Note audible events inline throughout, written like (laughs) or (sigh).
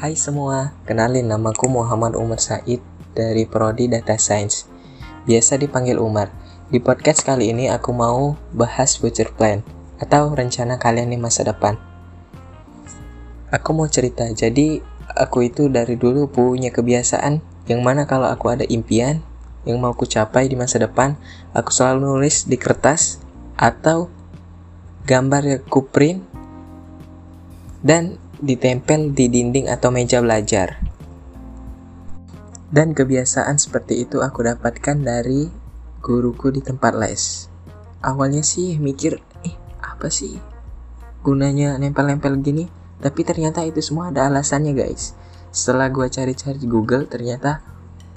Hai semua, kenalin namaku Muhammad Umar Said dari Prodi Data Science. Biasa dipanggil Umar. Di podcast kali ini aku mau bahas future plan atau rencana kalian di masa depan. Aku mau cerita, jadi aku itu dari dulu punya kebiasaan yang mana kalau aku ada impian yang mau ku capai di masa depan, aku selalu nulis di kertas atau gambar yang ku print dan ditempel di dinding atau meja belajar. Dan kebiasaan seperti itu aku dapatkan dari guruku di tempat les. Awalnya sih mikir, eh apa sih gunanya nempel-nempel gini? Tapi ternyata itu semua ada alasannya guys. Setelah gue cari-cari di Google, ternyata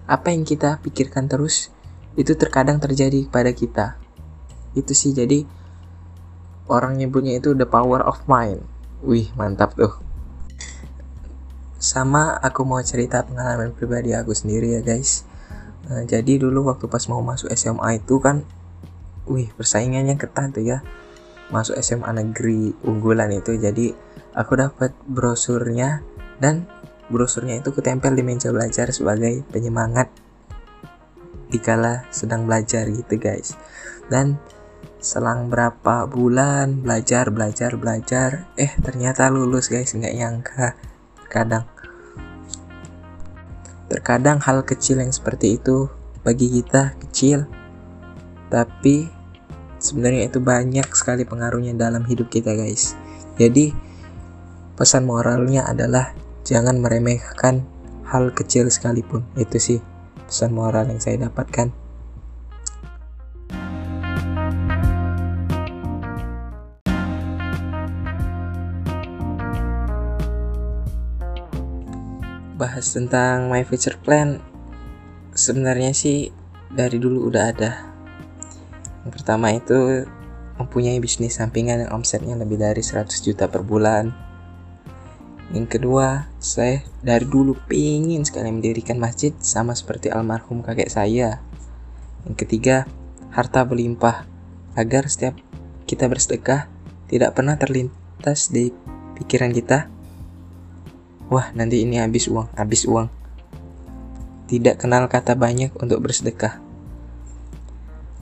apa yang kita pikirkan terus itu terkadang terjadi pada kita. Itu sih jadi orang nyebutnya itu the power of mind. Wih, mantap tuh sama aku mau cerita pengalaman pribadi aku sendiri ya guys. Nah, jadi dulu waktu pas mau masuk SMA itu kan wih persaingannya ketat tuh ya. Masuk SMA negeri unggulan itu jadi aku dapat brosurnya dan brosurnya itu ketempel di meja belajar sebagai penyemangat dikala sedang belajar gitu guys. Dan selang berapa bulan belajar belajar belajar eh ternyata lulus guys nggak nyangka. Kadang Terkadang hal kecil yang seperti itu bagi kita kecil, tapi sebenarnya itu banyak sekali pengaruhnya dalam hidup kita, guys. Jadi, pesan moralnya adalah jangan meremehkan hal kecil sekalipun. Itu sih pesan moral yang saya dapatkan. Bahas tentang my future plan sebenarnya sih dari dulu udah ada. Yang pertama itu mempunyai bisnis sampingan yang omsetnya lebih dari 100 juta per bulan. Yang kedua saya dari dulu pingin sekali mendirikan masjid sama seperti almarhum kakek saya. Yang ketiga harta berlimpah agar setiap kita bersedekah tidak pernah terlintas di pikiran kita Wah, nanti ini habis uang, habis uang. Tidak kenal kata banyak untuk bersedekah.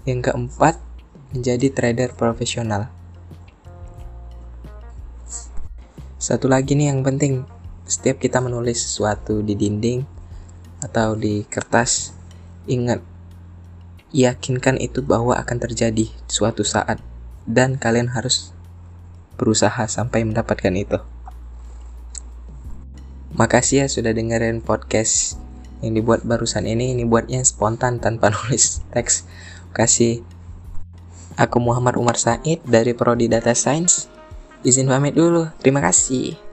Yang keempat, menjadi trader profesional. Satu lagi nih yang penting, setiap kita menulis sesuatu di dinding atau di kertas, ingat, yakinkan itu bahwa akan terjadi suatu saat dan kalian harus berusaha sampai mendapatkan itu. Makasih ya sudah dengerin podcast yang dibuat barusan ini. Ini buatnya spontan tanpa (laughs) nulis teks. Kasih. Aku Muhammad Umar Said dari Prodi Data Science. Izin pamit dulu. Terima kasih.